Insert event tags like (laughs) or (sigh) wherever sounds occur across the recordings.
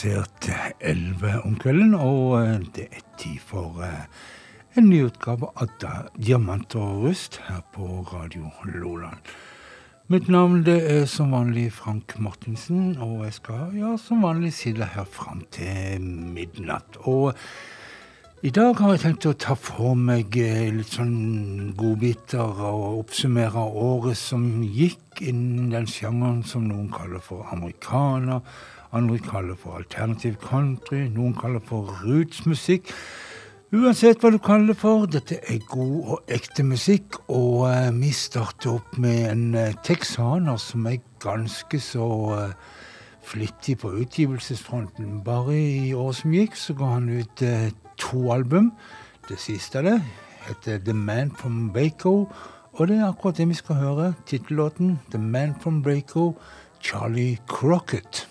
passert elleve om kvelden, og eh, det er tid for eh, en ny utgave av Diamant og rust her på Radio Loland. Mitt navn det er som vanlig Frank Martinsen, og jeg skal ja, som vanlig sitte her fram til midnatt. Og i dag har jeg tenkt å ta for meg eh, litt sånn godbiter og oppsummere året som gikk innen den sjangeren som noen kaller for amerikaner andre kaller for alternativ country, noen kaller for rootsmusikk. Uansett hva du kaller det for, dette er god og ekte musikk. Og eh, vi starter opp med en eh, texaner som er ganske så eh, flittig på utgivelsesfronten. Bare i året som gikk, så ga han ut to album. Det siste av det heter The Man From Baco. Og det er akkurat det vi skal høre. Tittellåten The Man From Baco, Charlie Crocket.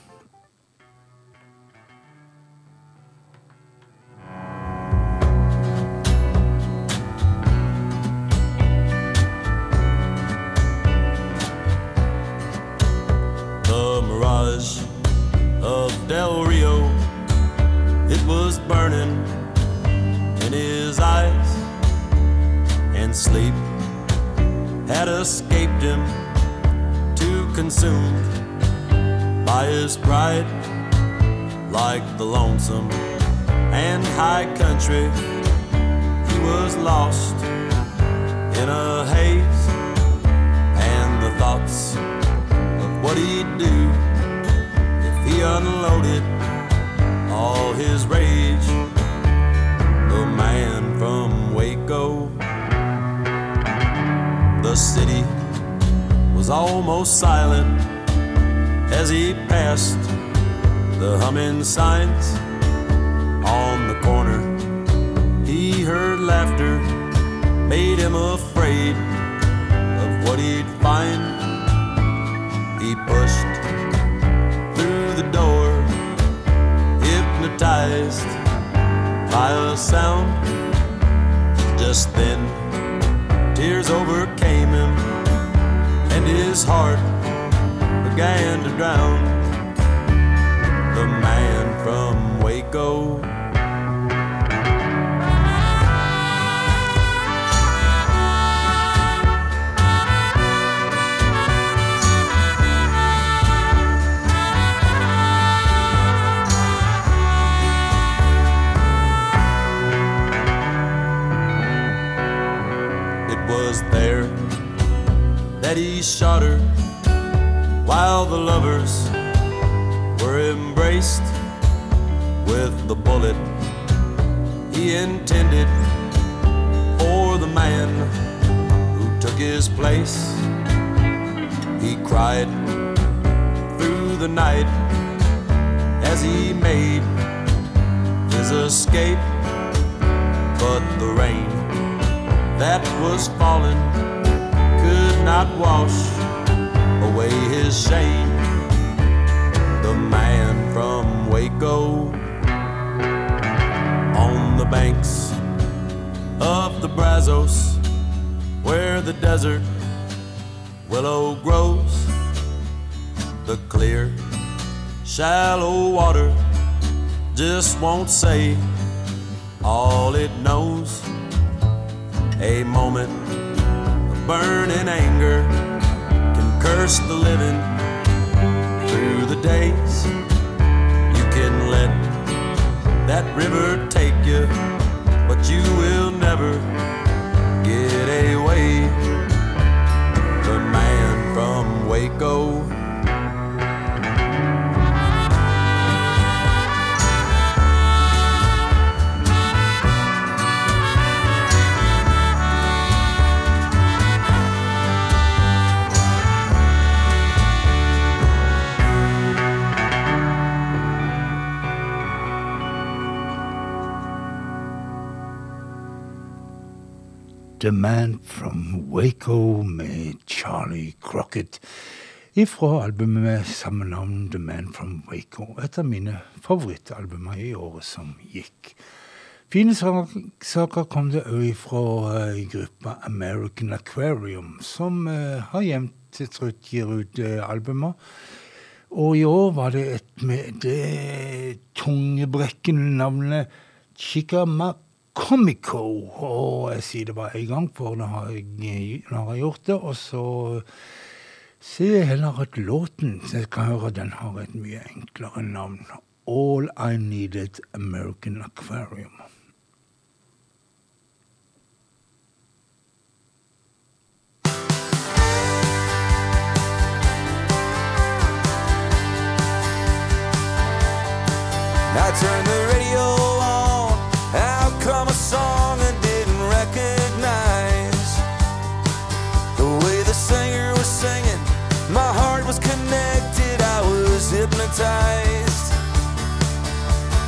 Del Rio. It was burning in his eyes, and sleep had escaped him, too consumed by his pride, like the lonesome and high country. He was lost in a haze, and the thoughts of what he'd do he unloaded all his rage. The man from Waco, the city was almost silent as he passed the humming signs on the corner. He heard laughter, made him afraid of what he'd find. He pushed the door, hypnotized by a sound. Just then, tears overcame him, and his heart began to drown. The man from Waco that he shot her while the lovers were embraced with the bullet he intended for the man who took his place. He cried through the night as he made his escape, but the rain that was falling not wash away his shame. The man from Waco on the banks of the Brazos, where the desert willow grows, the clear, shallow water just won't say all it knows. A moment burning anger can curse the living through the days. You can let that river take you, but you will never get away. The man from Waco The Man From Waco med Charlie Crocket ifra albumet med samme navn The Man From Waco. Et av mine favorittalbumer i året som gikk. Fine saker kom det òg fra uh, gruppa American Aquarium, som uh, har jevnt trutt gir ut uh, albumer. Og i år var det et med det tungebrekkende navnet Chicamacomico. Og jeg sier det bare én gang, for nå har, jeg, nå har jeg gjort det. Og så ser jeg heller at låten så jeg kan høre, den har et mye enklere navn. All I Needed American Aquarium. I turned the radio. Out come a song I didn't recognize. The way the singer was singing, my heart was connected. I was hypnotized.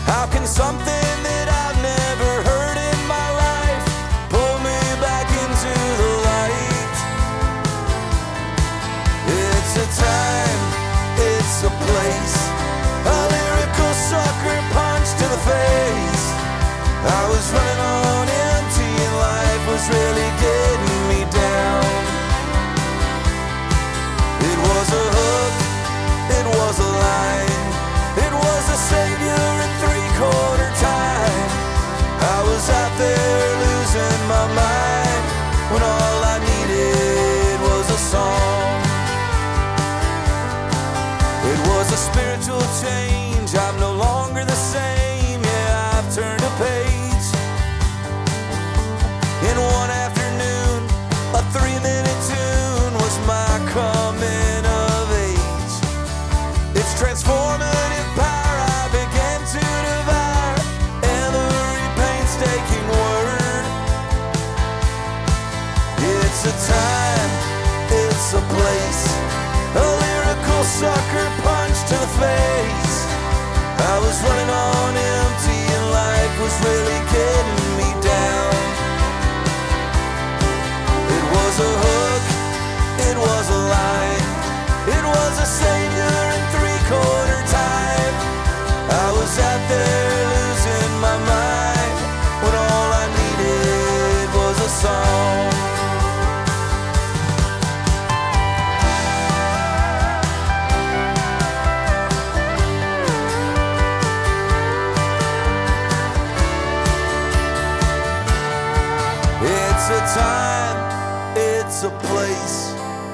How can something was running on empty and life was really getting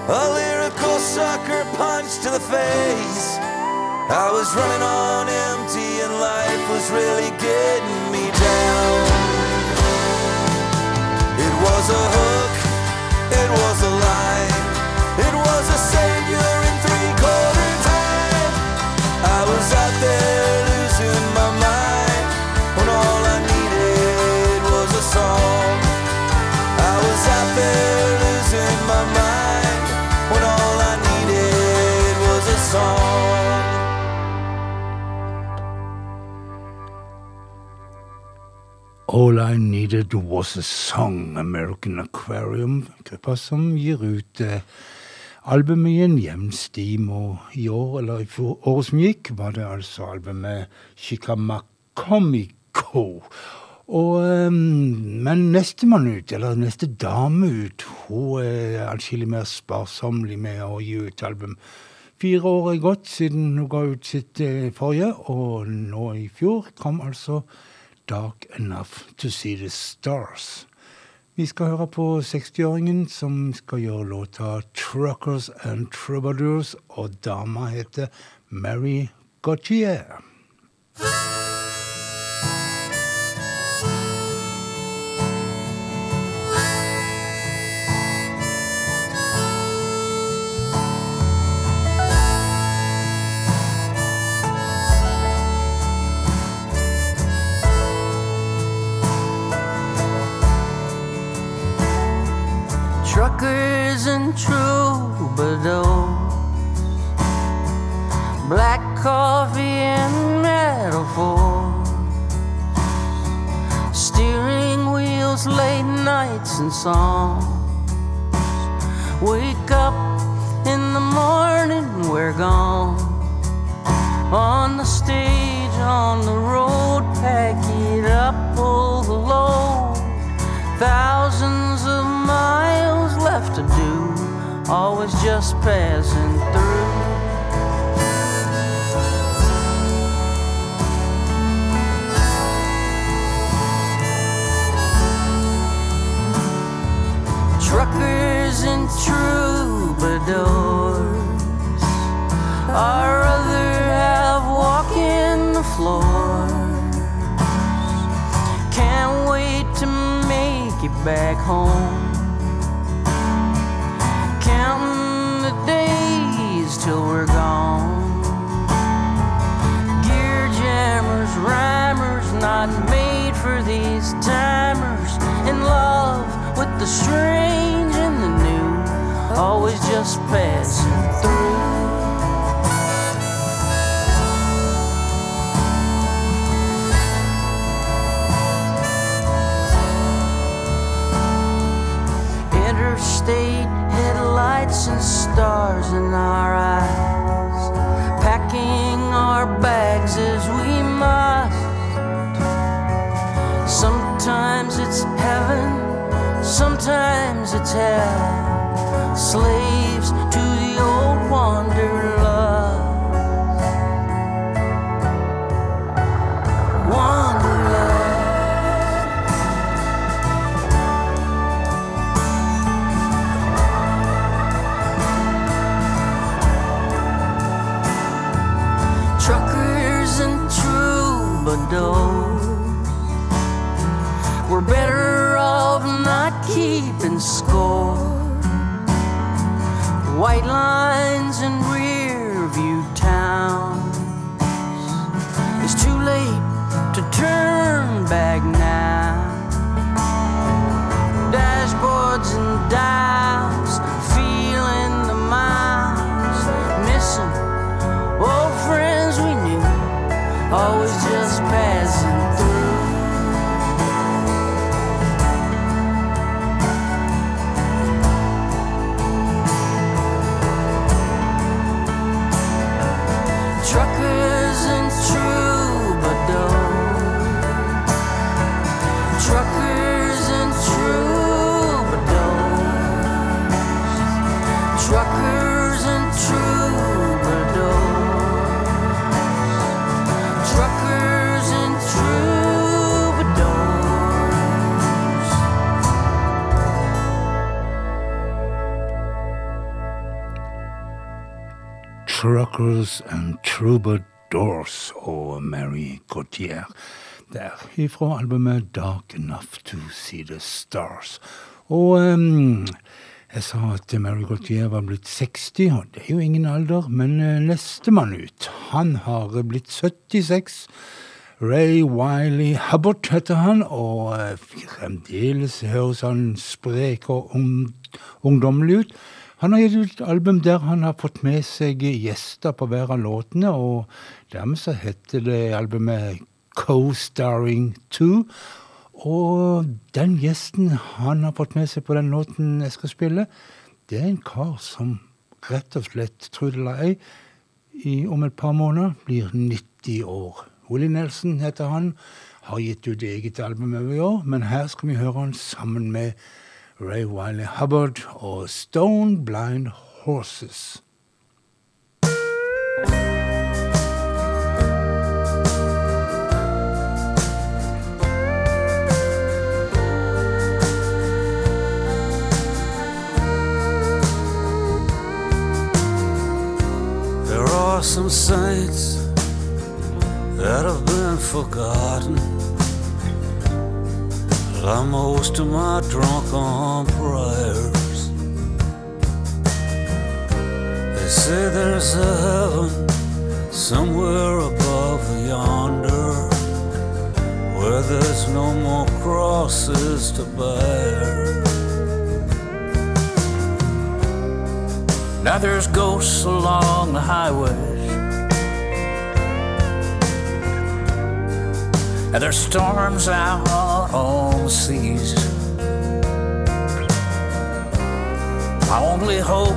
a lyrical sucker punch to the face. I was running on empty and life was really getting me down. It was a hook, it was a line, it was a savior All I Needed Was A Song, American Aquarium, gruppa som gir ut eh, albumet i en jevn stim. Og i år, eller i året som gikk, var det altså albumet Chicamacomico. Og, eh, men nestemann ut, eller neste dame ut, hun er atskillig mer sparsommelig med å gi ut album. Fire år er gått siden hun ga ut sitt eh, forrige, og nå i fjor kom altså Dark Enough to See the Stars. Vi skal høre på 60-åringen som skal gjøre låta Truckers and Troubadours, og dama heter Mary Gauthier. And troubadours, black coffee and metaphors, steering wheels, late nights and songs. Wake up in the morning, we're gone. On the stage, on the road, pack it up, pull the load. Thousands of miles left to do, always just passing through. Truckers and troubadours, our other half walking the floor. Can't wait to make it back home. Till we're gone. Gear jammers, rhymers, not made for these timers. In love with the strange and the new, always just passing through. Interstate headlights and stars in our eyes, packing our bags as we must. Sometimes it's heaven, sometimes it's hell. Slaves to the old wanderlust. Troubadours. We're better off not keeping score. White lines and rear view towns. It's too late to turn back now. Dashboards and dials, feeling the miles, missing old friends we knew, always just Truckers and Troubadours og Mary Gautier. Der ifra albumet Dark Enough to See the Stars. Og um, jeg sa at Mary Gautier var blitt 60, og det er jo ingen alder, men uh, nestemann ut, han har blitt 76. Ray Wiley Hubbard heter han, og eh, fremdeles høres han sprek og ung, ungdommelig ut. Han har gitt ut album der han har fått med seg gjester på hver av låtene, og dermed så heter det albumet Co-Starring 2. Og den gjesten han har fått med seg på den låten jeg skal spille, det er en kar som rett og slett, tro det eller ei, om et par måneder blir 90 år. Willy Nelson heter han, har gitt ut eget album over i år, men her skal vi høre han sammen med Ray Wylie Hubbard og Stone Blind Horses. There are some saints that have been forgotten. Like most of my drunken prayers. They say there's a heaven somewhere above yonder where there's no more crosses to bear. Now there's ghosts along the highways. And there's storms out on the seas. My only hope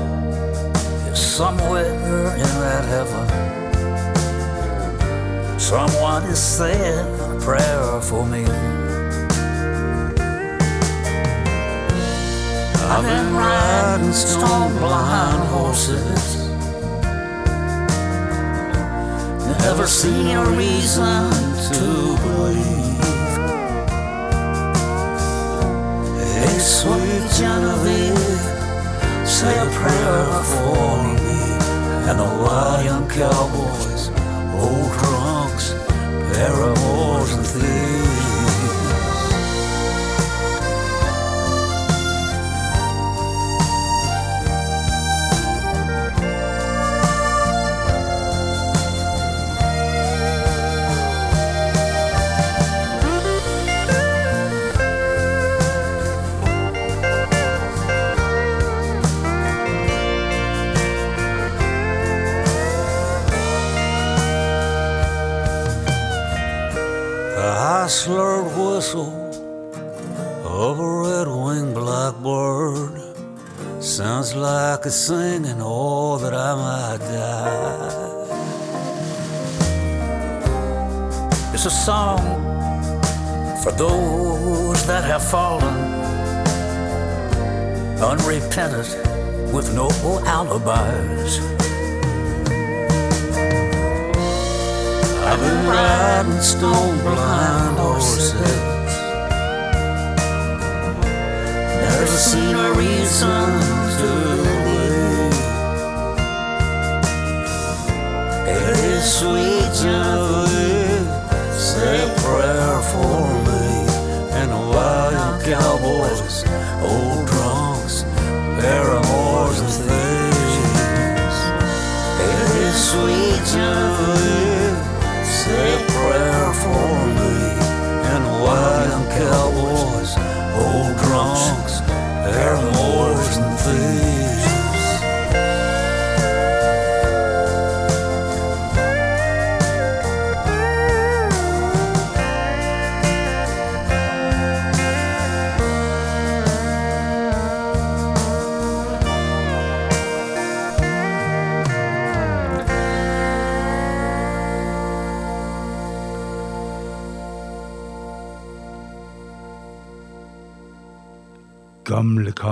is somewhere in that heaven. Someone is saying a prayer for me. I've been riding stone blind horses. Never seen a reason to believe. sweet Genevieve, say a prayer for me and the wild young cowboys, old drunks, paramours and thieves. Whistle of a red-winged blackbird sounds like it's singing, "Oh, that I might die." It's a song for those that have fallen unrepentant with no alibis. I've been riding stone blind horses. Seen a reason to believe. It is sweet Genevieve,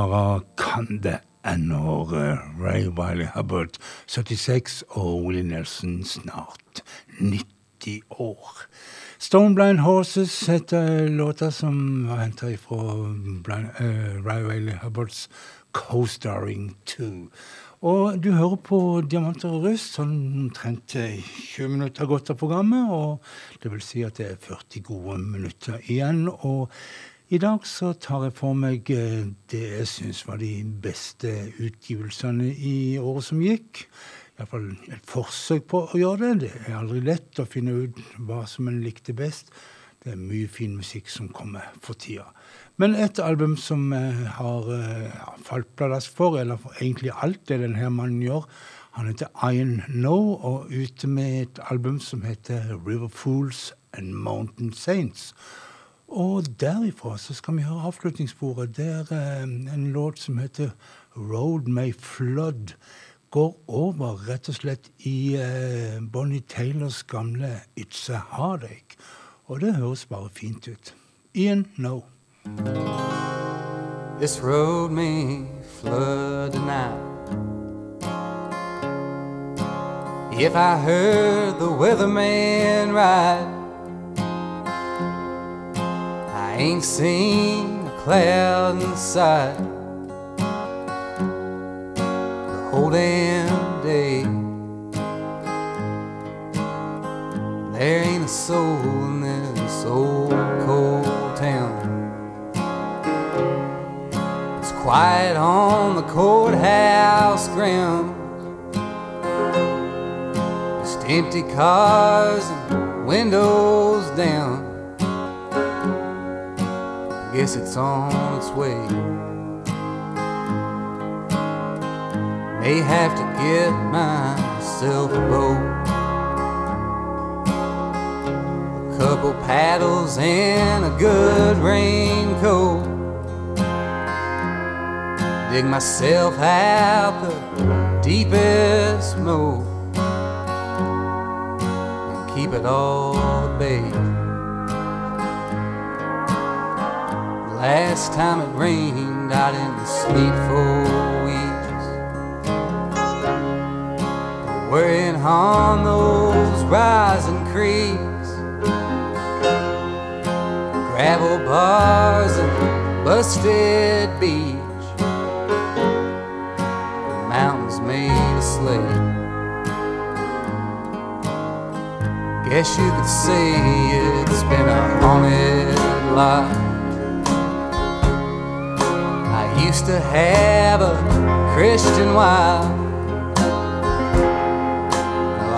karer kan det ennå. Ray Wiley Hubbard 76 og Willie Nelson snart 90 år. Stone Blind Horses heter låta som var henta fra uh, Ray Wiley Hubbards Co-Starring 2. Og du hører på Diamanter og rust, sånn omtrent 20 minutter gått av programmet. Og det vil si at det er 40 gode minutter igjen. Og i dag så tar jeg for meg eh, det jeg syns var de beste utgivelsene i året som gikk. Iallfall et forsøk på å gjøre det. Det er aldri lett å finne ut hva som en likte best. Det er mye fin musikk som kommer for tida. Men et album som har ja, falt pladask for, eller for egentlig alt det denne mannen gjør, han heter Iron No, og ute med et album som heter River Fools and Mountain Saints. Og derifra så skal vi høre avslutningssporet, der eh, en låt som heter Road May Flood går over rett og slett i eh, Bonnie Taylors gamle It's a Heartache. Og det høres bare fint ut. Ian No. This road may flood now. If I heard the weatherman right. Ain't seen a cloud in sight the whole damn day. There ain't a soul in this old cold town. It's quiet on the courthouse grounds. Just empty cars and windows down guess it's on its way. May have to get myself a boat, a couple paddles, and a good raincoat. Dig myself out the deepest moat and keep it all at bay. Last time it rained, I didn't sleep for weeks. Worrying on those rising creeks, gravel bars and busted beach, mountains made of slate. Guess you could say it's been a haunted life. Used to have a Christian wife.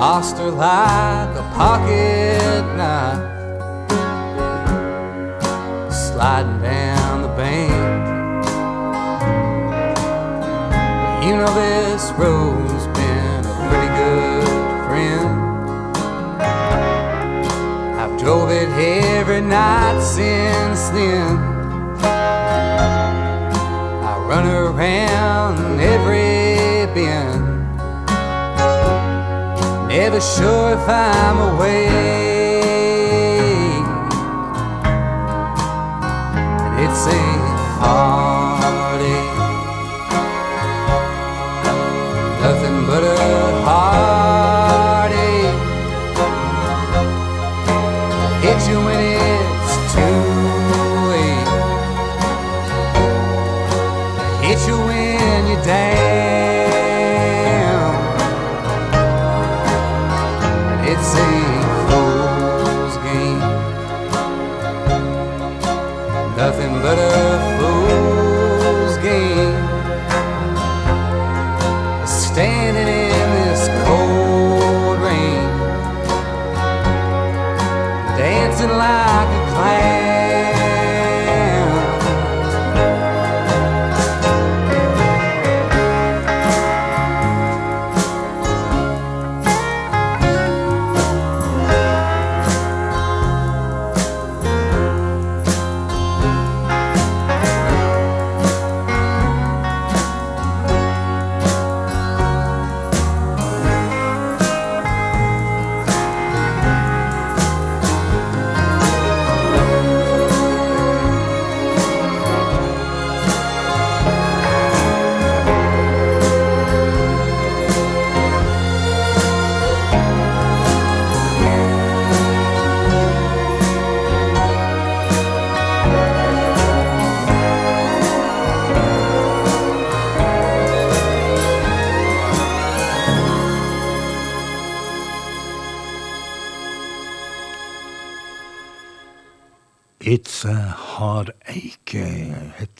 Lost her like a pocket knife. Sliding down the bank. You know this road's been a pretty good friend. I've drove it every night since then. Run around every bend. Never sure if I'm awake. And it's a heartache.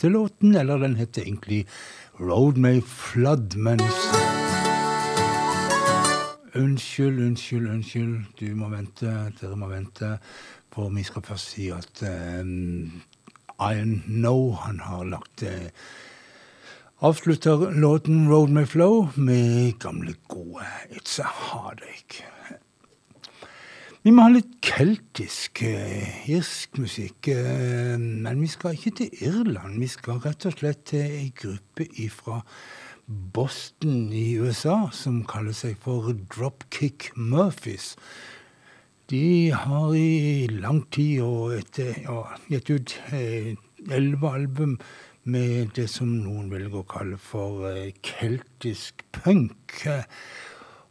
Heter låten, eller den heter egentlig Road May Flood, mens Unnskyld, unnskyld, unnskyld. Du må vente, dere må vente. For vi skal først si at um, Iron Know han har lagt uh, Avslutter låten Road May Flow med gamle, gode It's a Heartache. Vi må ha litt keltisk, eh, irsk musikk. eh, Men vi skal ikke til Irland. Vi skal rett og slett til ei gruppe fra Boston i USA som kaller seg for Dropkick Murphys. De har i lang tid og etter, ja, gitt ut eh, elleve album med det som noen velger å kalle for eh, keltisk punk.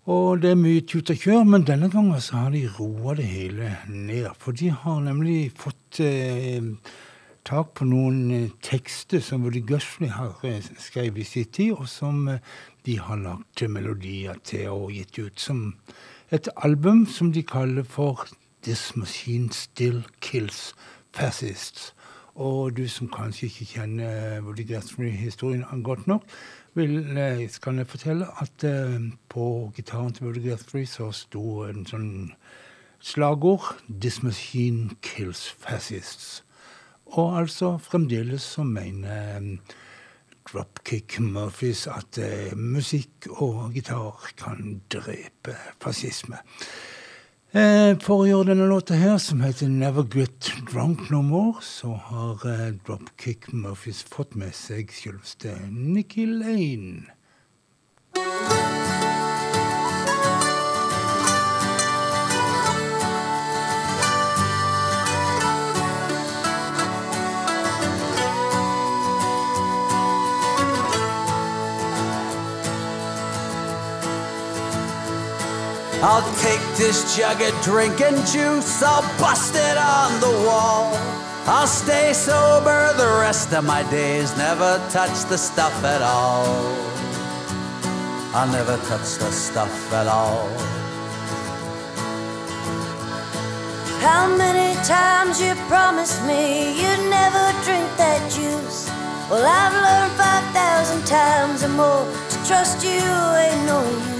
Og det er mye tut og kjør, men denne gangen så har de roa det hele ned. For de har nemlig fått eh, tak på noen eh, tekster som Woody Gusley har eh, skrevet i sin tid, og som eh, de har lagt melodier til og gitt ut som et album som de kaller for This Machine Still Kills Fascists. Og du som kanskje ikke kjenner Woody Guthrie-historien godt nok, vil, eh, kan jeg fortelle at eh, på gitaren til Woody Guthrie så sto en sånn slagord 'This machine kills fascists'. Og altså fremdeles så mener eh, Dropkick Murphys at musikk og gitar kan drepe fascisme. Eh, for å gjøre denne låta her, som heter 'Never Get Drunk No More', så har eh, Dropkick Murphys fått med seg selveste Nikki Lane. I'll take this jug of drinking juice, I'll bust it on the wall. I'll stay sober the rest of my days, never touch the stuff at all. I'll never touch the stuff at all. How many times you promised me you'd never drink that juice? Well, I've learned 5,000 times or more to trust you ain't no use.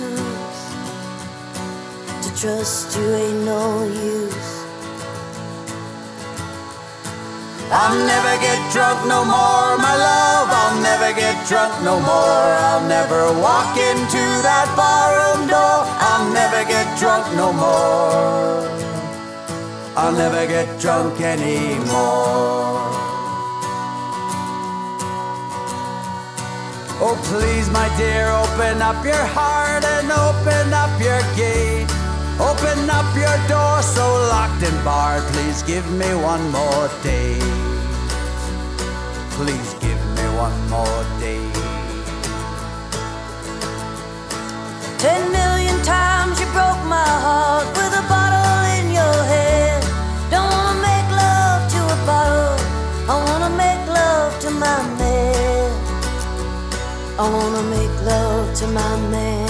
Trust you ain't no use. I'll never get drunk no more, my love. I'll never get drunk no more. I'll never walk into that barroom door. I'll never get drunk no more. I'll never get drunk anymore. Oh, please, my dear, open up your heart and open up your gate. Open up your door so locked and barred. Please give me one more day. Please give me one more day. Ten million times you broke my heart with a bottle in your hand. Don't wanna make love to a bottle. I wanna make love to my man. I wanna make love to my man.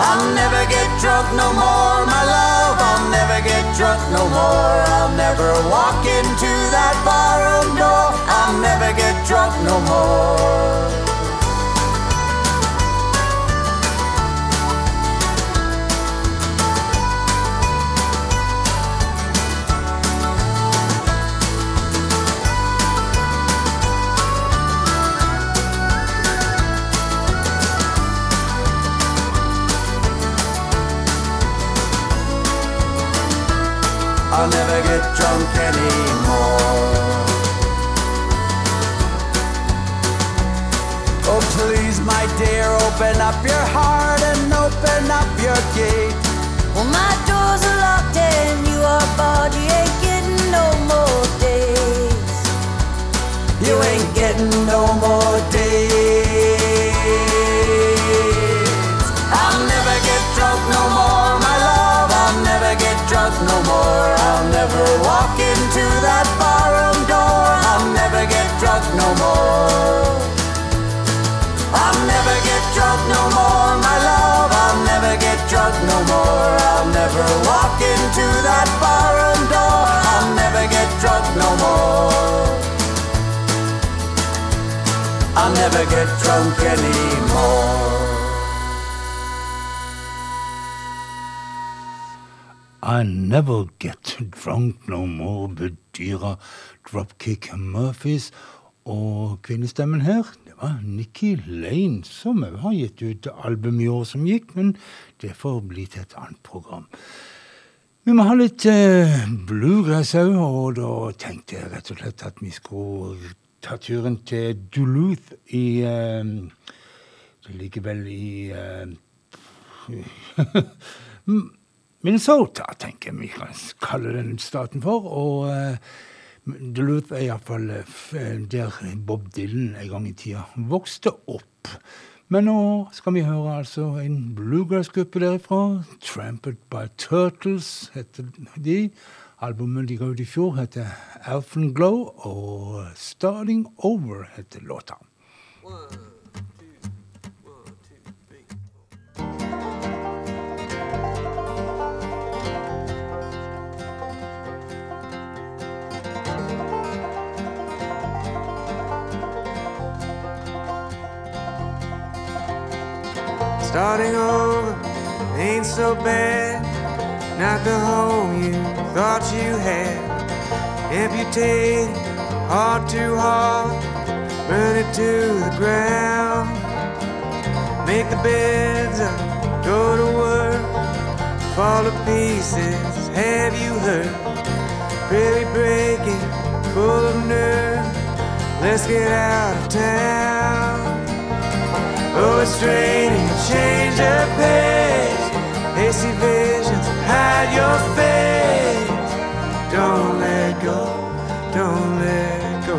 I'll never get drunk no more, my love. I'll never get drunk no more. I'll never walk into that barroom door. I'll never get drunk no more. I'll never get drunk anymore. Oh, please, my dear, open up your heart and open up your gate. Well, my doors are locked and you are barred. You ain't getting no more days. You ain't getting no more days. Drunk no more. I'll never walk into that barroom door. I'll never get drunk no more. I'll never get drunk no more, my love. I'll never get drunk no more. I'll never walk into that barroom door. I'll never get drunk no more. I'll never get drunk anymore. I never get drunk no more bedyrer Dropkick Murphys. Og kvinnestemmen her, det var Nikki Lane, som òg har gitt ut album i år som gikk, men det får bli til et annet program. Vi må ha litt eh, bluegrass òg, og da tenkte jeg rett og slett at vi skulle ta turen til Duluth i eh, Det ligger vel i eh, (laughs) Minnesota, tenker jeg vi kan kalle den staten for. Og Duluth er iallfall der Bob Dylan en gang i tida vokste opp. Men nå skal vi høre altså en bluegrass-gruppe derifra. 'Tramped by Turtles' heter de. Albumet de ga ut i fjor, heter 'Alphen Glow', og 'Starting Over' heter låta. One. Starting over ain't so bad. Not the home you thought you had. Amputate heart to heart, burn it to the ground. Make the beds up, go to work, fall to pieces. Have you heard? Really breaking, full of nerve. Let's get out of town. Oh, it's draining, change of pace. Hasty visions, hide your face. Don't let go, don't let go.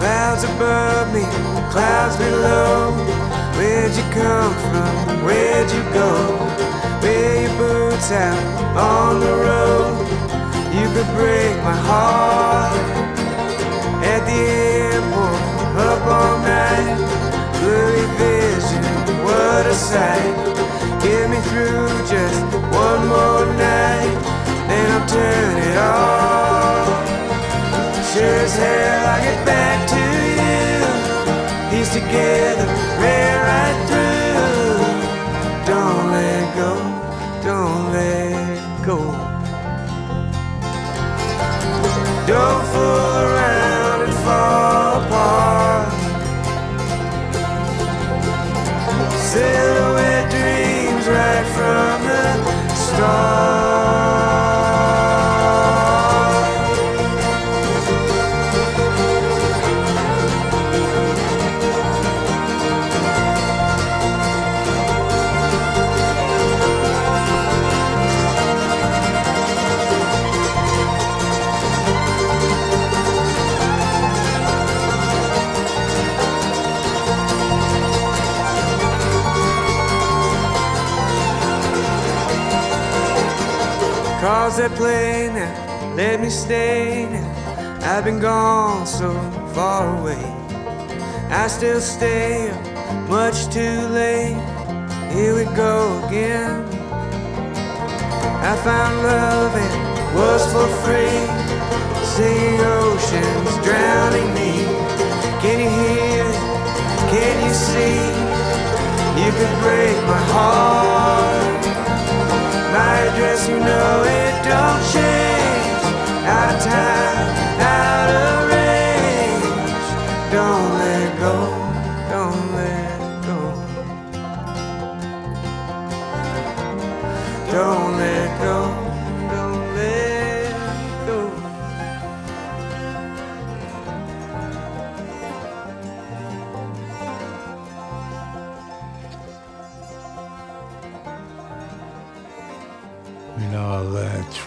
Clouds above me, clouds below. Where'd you come from? Where'd you go? Wear your boots out on the road. You could break my heart. at the airport, up all night. Blurry vision, what a sight. Get me through just one more night, then I'll turn it off. Sure as hell I get back to you. Piece together, ran right through. Go, don't let go. Don't fool around Cause that plane now, let me stay now. I've been gone so far away. I still stay up much too late. Here we go again. I found love and it was for free. Singing oceans drowning me. Can you hear? Can you see? You could break my heart. My address, you know it don't change. Out of time, out of range. Don't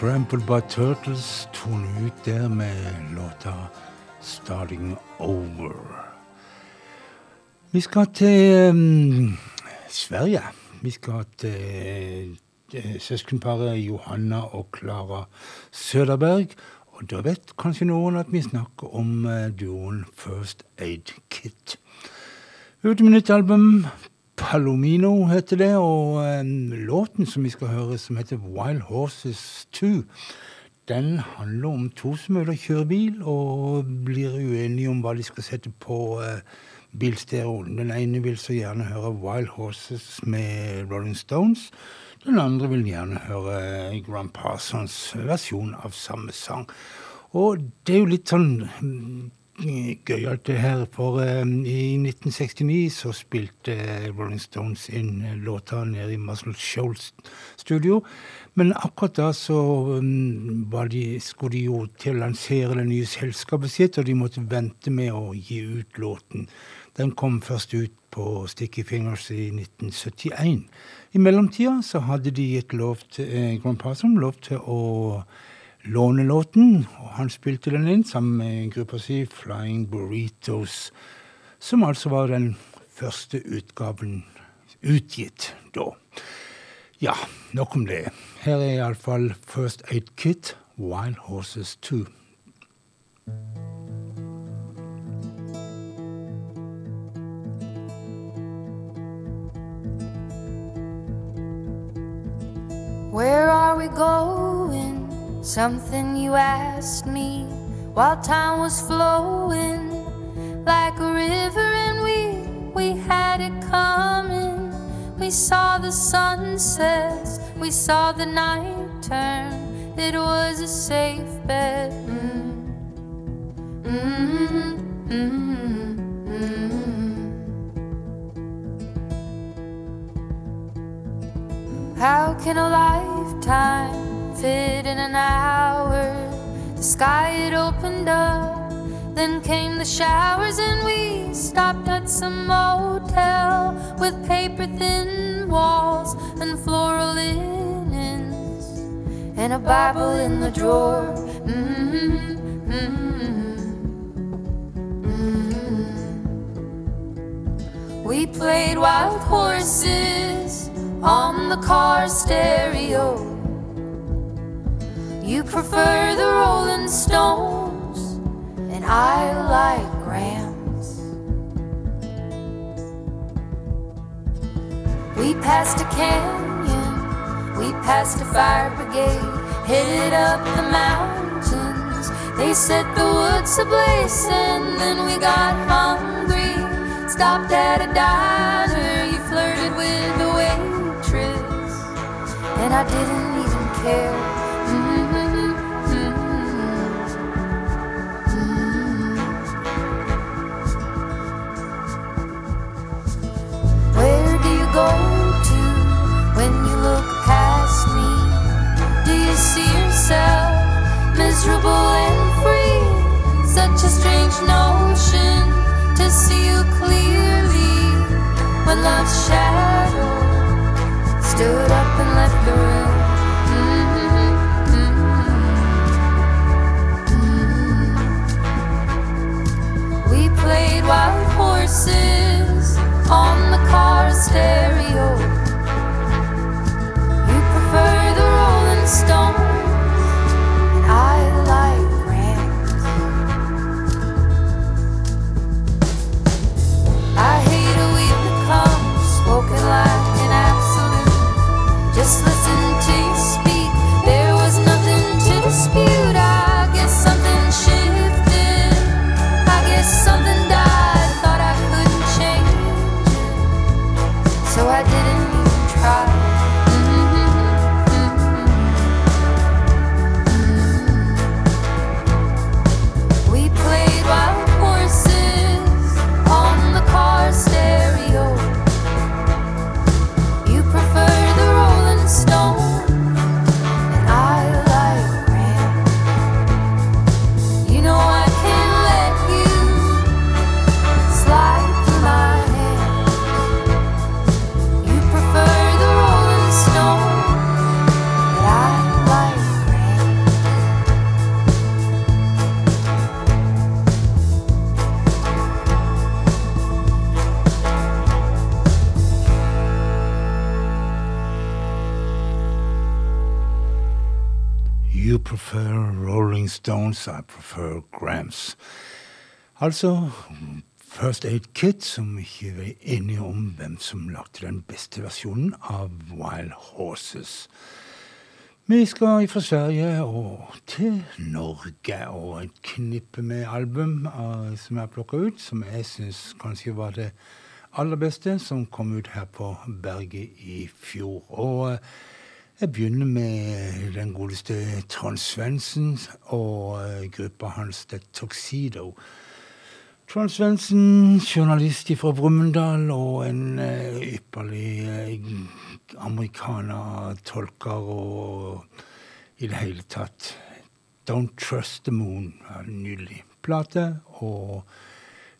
Trampled by Turtles tone ut der med låta 'Starting Over'. Vi skal til um, Sverige. Vi skal til uh, søskenparet Johanna og Klara Søderberg. Og da vet kanskje noen at vi snakker om uh, duoen First Aid Kit. Ute med nytt album. Palomino heter det, og um, låten som vi skal høre, som heter Wild Horses 2, den handler om to som er å kjøre bil, og blir uenige om hva de skal sette på uh, bilstereoen. Den ene vil så gjerne høre Wild Horses med Rolling Stones. Den andre vil gjerne høre Grand Parsons versjon av samme sang. Og det er jo litt sånn gøyalt det her, for um, i 1969 så spilte Rolling Stones inn låta nede i Muscle Shoals studio. Men akkurat da så um, de, skulle de jo til å lansere det nye selskapet sitt, og de måtte vente med å gi ut låten. Den kom først ut på Sticky Fingers i 1971. I mellomtida så hadde de gitt lov til eh, Grand Parson lov til å låne låten, og han spilte den inn sammen med gruppa si Flying Burritos, som altså var den første utgaven utgitt da. Ja, nok om det. Her er iallfall First Aid Kit, Wild Horses 2. Where are we going? Something you asked me while time was flowing like a river, and we we had it coming. We saw the sunsets, we saw the night turn. It was a safe bet. Mm. Mm, mm, mm. How can a lifetime fit in an hour? The sky had opened up, then came the showers, and we stopped at some motel with paper thin walls and floral linens and a Bible in the drawer. Mm-hmm, mm-hmm. We played wild horses on the car stereo. You prefer the Rolling Stones, and I like Gram's. We passed a canyon, we passed a fire brigade, headed up the mountains. They set the woods ablaze, and then we got hungry. Stopped at a diner, you flirted with the waitress, and I didn't even care. Go to when you look past me? Do you see yourself miserable and free? Such a strange notion to see you clearly when love's shadow stood up and left the room. Mm-hmm. We played wild horses on the car stereo. You prefer the Rolling Stone, and I like Rolling I prefer Grams. Altså First Aid Kit, som ikke er enige om hvem som lagde den beste versjonen av Wild Horses. Vi skal fra Sverige og til Norge, og et knippe med album uh, som jeg plukka ut, som jeg syns kanskje var det aller beste, som kom ut her på Berget i fjor. Og uh, jeg begynner med den godeste Trond Svendsen og uh, gruppa hans The Tuxedo. Trond Svendsen, journalist fra Brumunddal og en uh, ypperlig amerikanertolker amerikaner, tolker og i det hele tatt Don't Trust the Moon er en nydelig plate. Og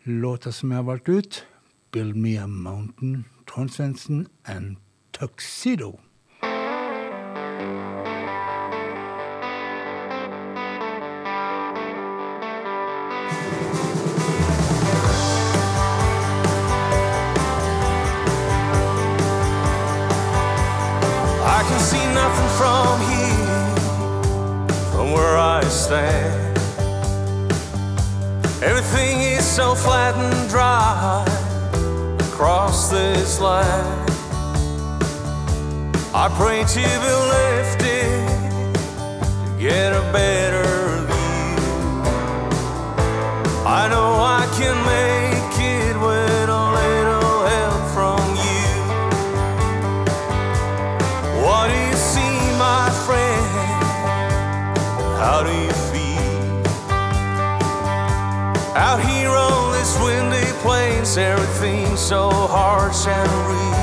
låta som jeg har valgt ut, Build Me a Mountain, Trond Svendsen and Tuxedo. From here, from where I stand. Everything is so flat and dry across this land. I pray to be lifted to get a better view. I know I can make Out here on this windy plains, everything's so harsh and real.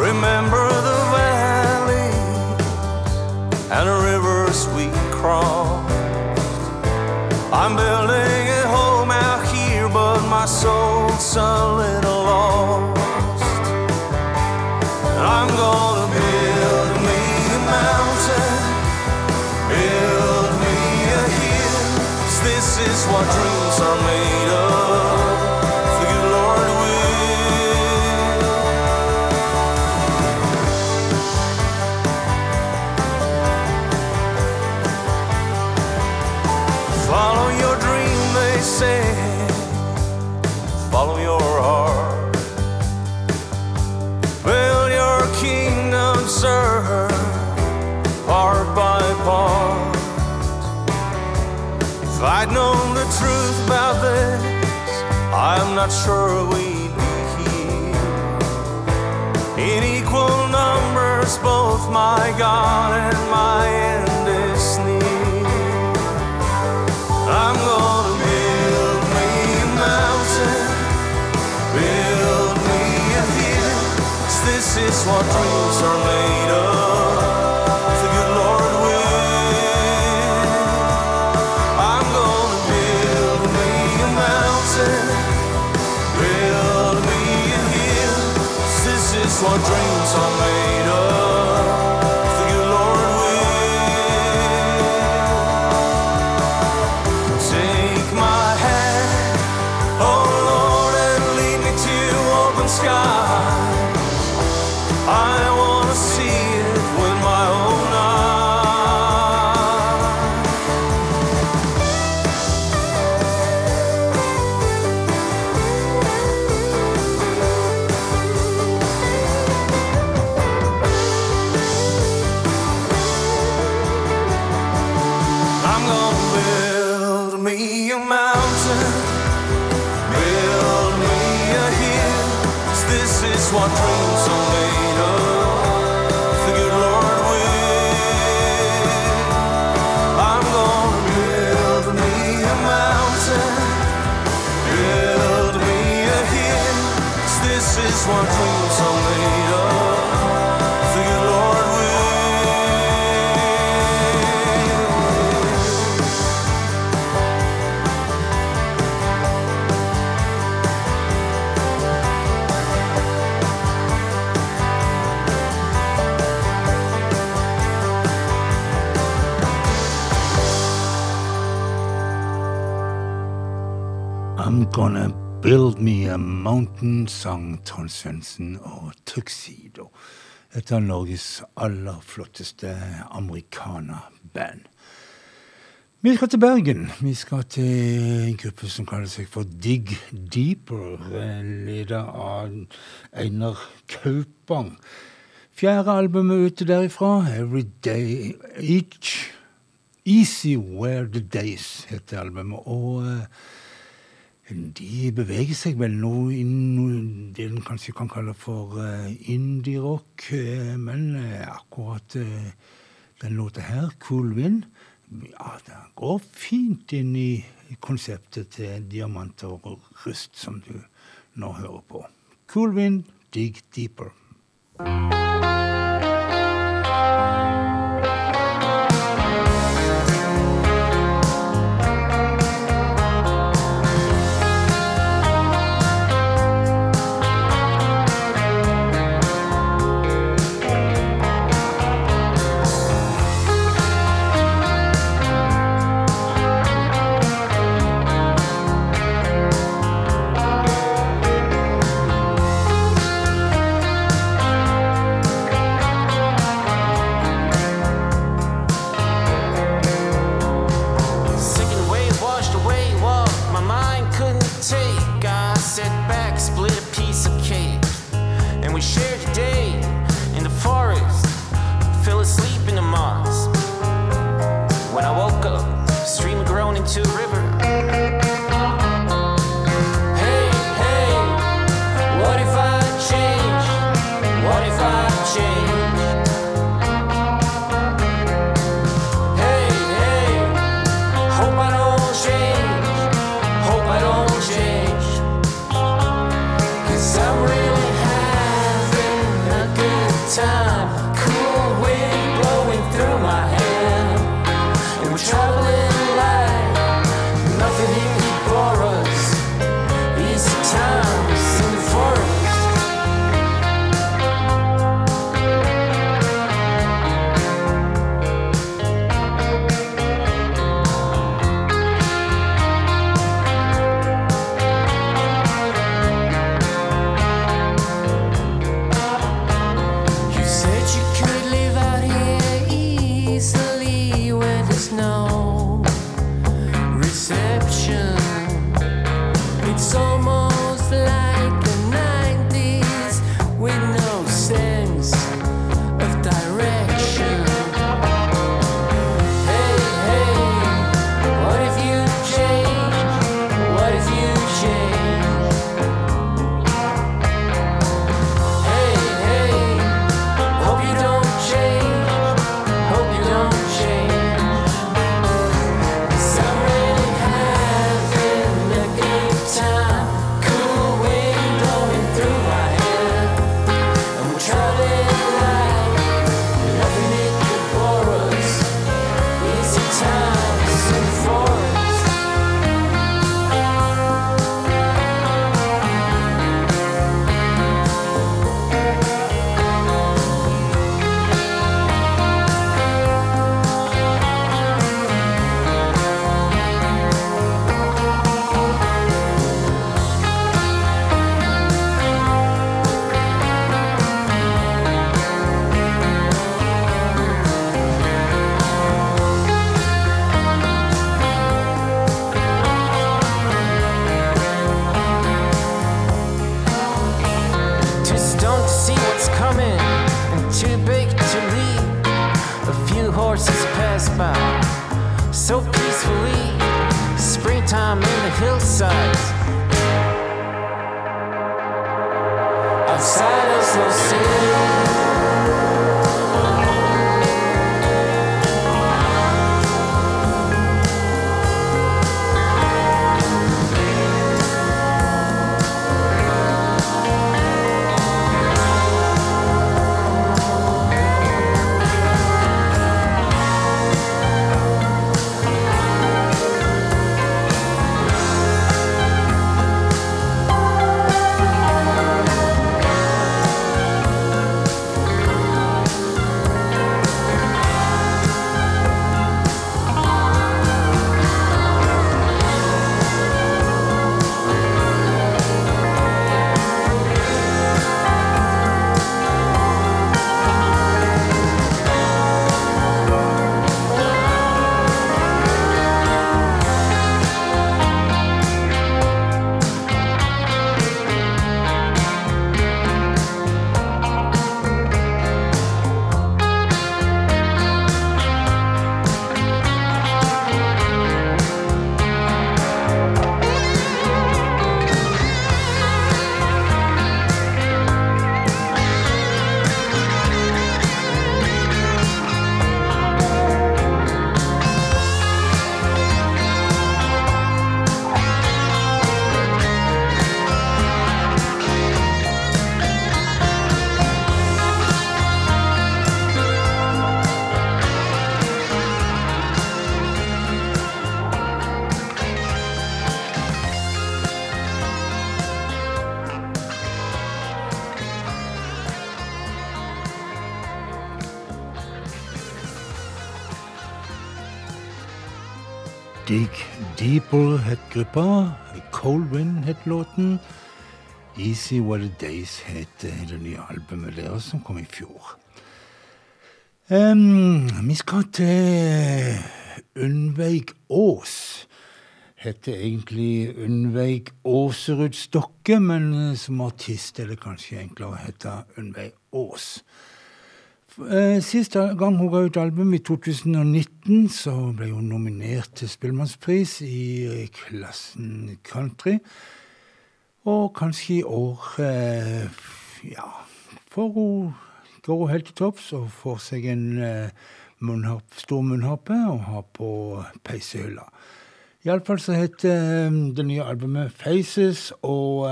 Remember the valley and the rivers we crossed. I'm building a home out here, but my soul's a little lost. I'm gonna is what dreams are made of. I'd known the truth about this, I'm not sure we'd be here. In equal numbers, both my God and my end is near. I'm gonna build me a mountain, build me a hill. this is what dreams are made of. 1919 sang Trond Svendsen og Tuxedo. Et av Norges aller flotteste americana-band. Vi skal til Bergen. Vi skal til en gruppe som kaller seg for Dig Deeper, Leder av Einar Kaupang. Fjerde albumet ute derifra, Every Day Each. Easy Where The Days heter albumet. og... Eh, de beveger seg vel nå innen det en kanskje kan kalle for uh, indie-rock, eh, men eh, akkurat eh, den låta her, 'Cool Wind', ja, den går fint inn i konseptet til diamanter og rust, som du nå hører på. 'Cool Wind', 'Dig Deeper'. Dig People het gruppa. Cold Wind het låten. Easy What A Days het det nye albumet deres som kom i fjor. Um, vi skal til Unnveig Aas. Heter egentlig Unnveig Aaserud Stokke, men som artist er det kanskje enklere å hete Unnveig Aas. Eh, siste gang hun ga ut album, i 2019, så ble hun nominert til Spellemannspris i klassen country. Og kanskje i år eh, Ja, får hun går hun helt til topps og får seg en eh, munnharp, stor munnharpe og har på peisehylla. Iallfall så heter det nye albumet Faces, og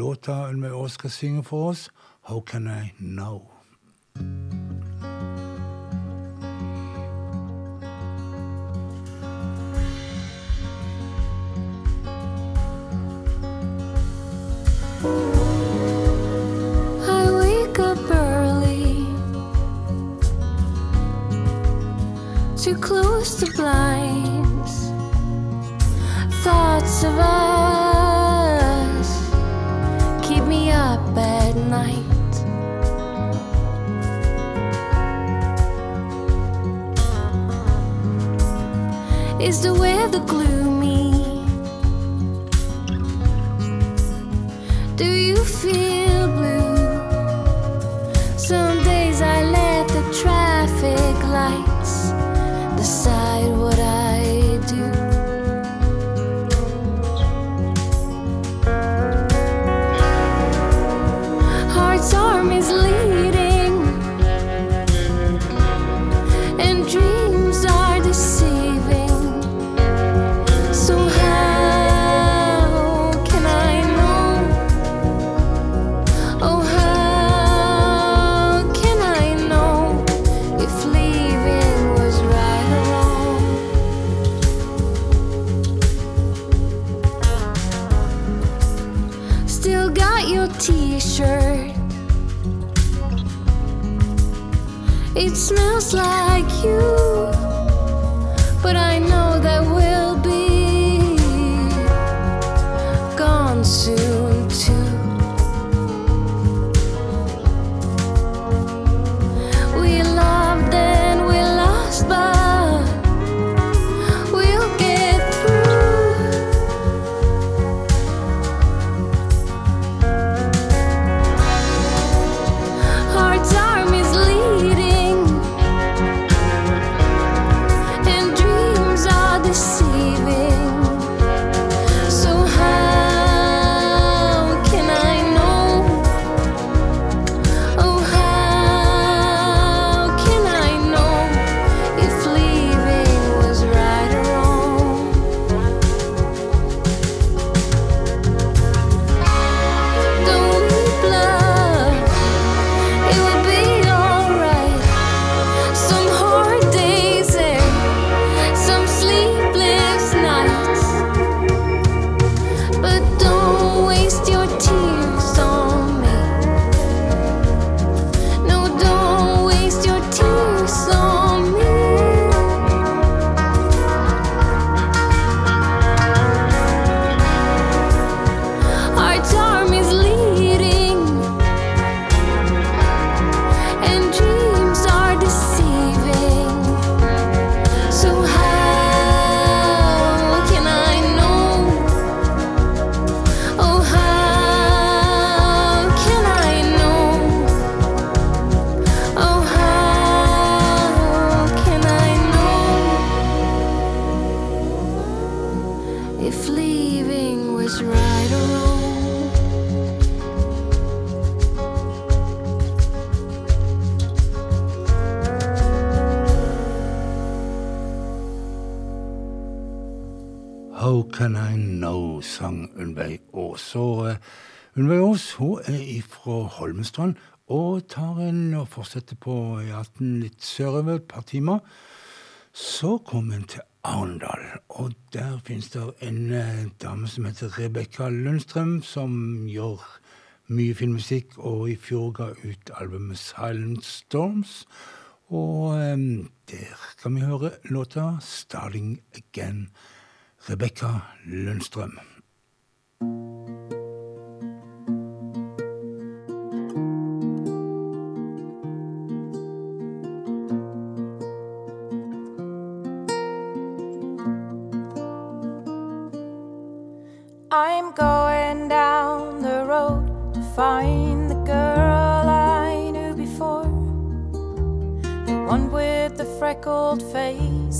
låta hun også skal synge for oss, How Can I Know? To close the blinds. Thoughts of us keep me up at night. Is the weather gloomy? Do you feel Holmestrand og tar en og fortsetter på E18 litt sørover et par timer. Så kommer en til Arendal, og der finnes det en uh, dame som heter Rebekka Lundstrøm, som gjør mye filmmusikk, og i fjor ga ut albumet Silent Storms. Og um, der kan vi høre låta 'Starting Again'. Rebekka Lundstrøm.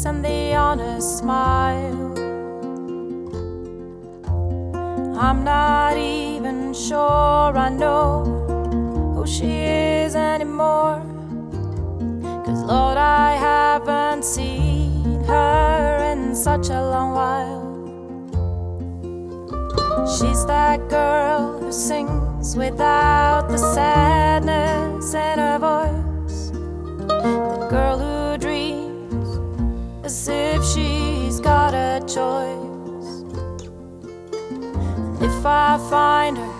And the honest smile. I'm not even sure I know who she is anymore. Cause Lord, I haven't seen her in such a long while. She's that girl who sings without the sadness if I find her,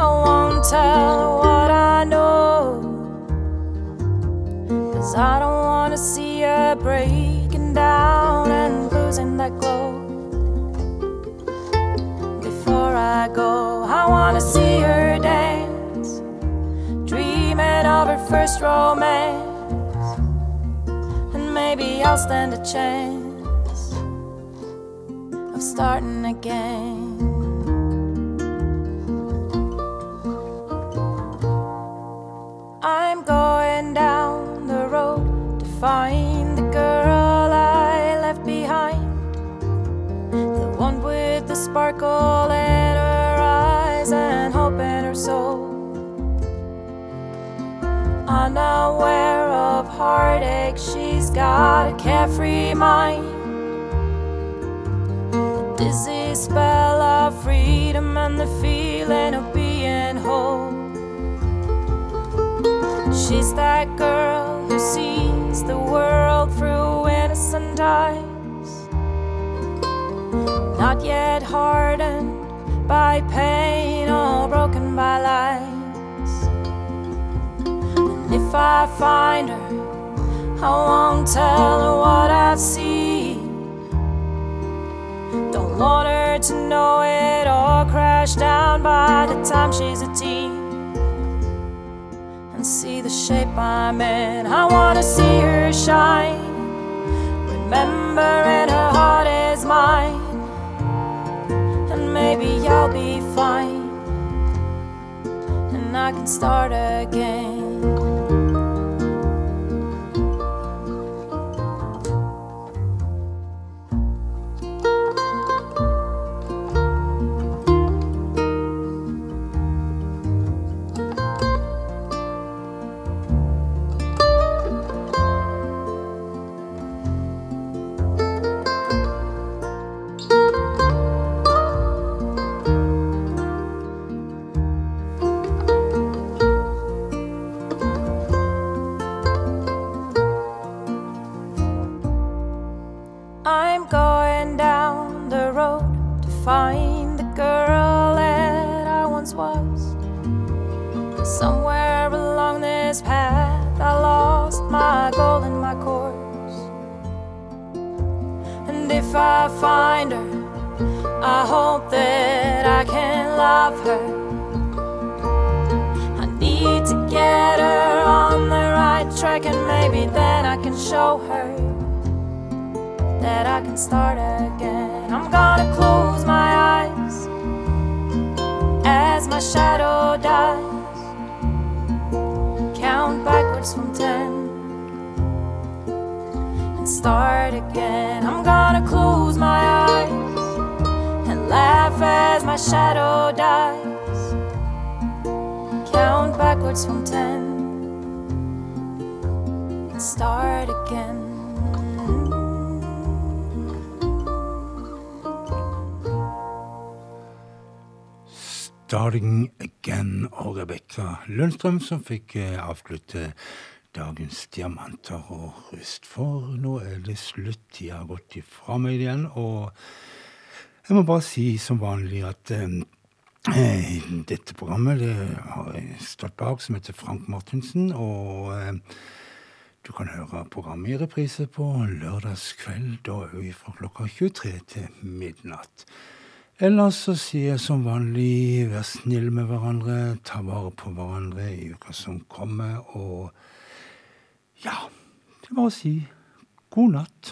I won't tell her what I know. Cause I don't wanna see her breaking down and losing that glow before I go. I wanna see her dance, dreaming of her first romance, and maybe I'll stand a chance of starting again. Find the girl I left behind. The one with the sparkle in her eyes and hope in her soul. Unaware of heartache, she's got a carefree mind. Dizzy spell of freedom and the feeling of being whole. She's that girl eyes not yet hardened by pain or broken by lies. And if I find her, I won't tell her what I've seen. Don't want her to know it or crash down by the time she's a teen. And see the shape I'm in. I wanna see her shine. Remembering her heart is mine and maybe I'll be fine, and I can start again. Show her that I can start again. I'm gonna close my eyes as my shadow dies. Count backwards from ten and start again. I'm gonna close my eyes and laugh as my shadow dies. Count backwards from ten start again. Starting Again og Rebekka Lundstrøm som fikk eh, avslutte dagens diamanter og rust. For nå er det slutt. Tida har gått ifra meg igjen. Og jeg må bare si som vanlig at eh, dette programmet det har jeg stått bak, som heter Frank Martinsen. Og eh, du kan høre programmet i reprise på lørdagskveld, da òg fra klokka 23 til midnatt. Ellers så sier jeg som vanlig vær snill med hverandre, ta vare på hverandre i uka som kommer, og ja Det er bare å si god natt.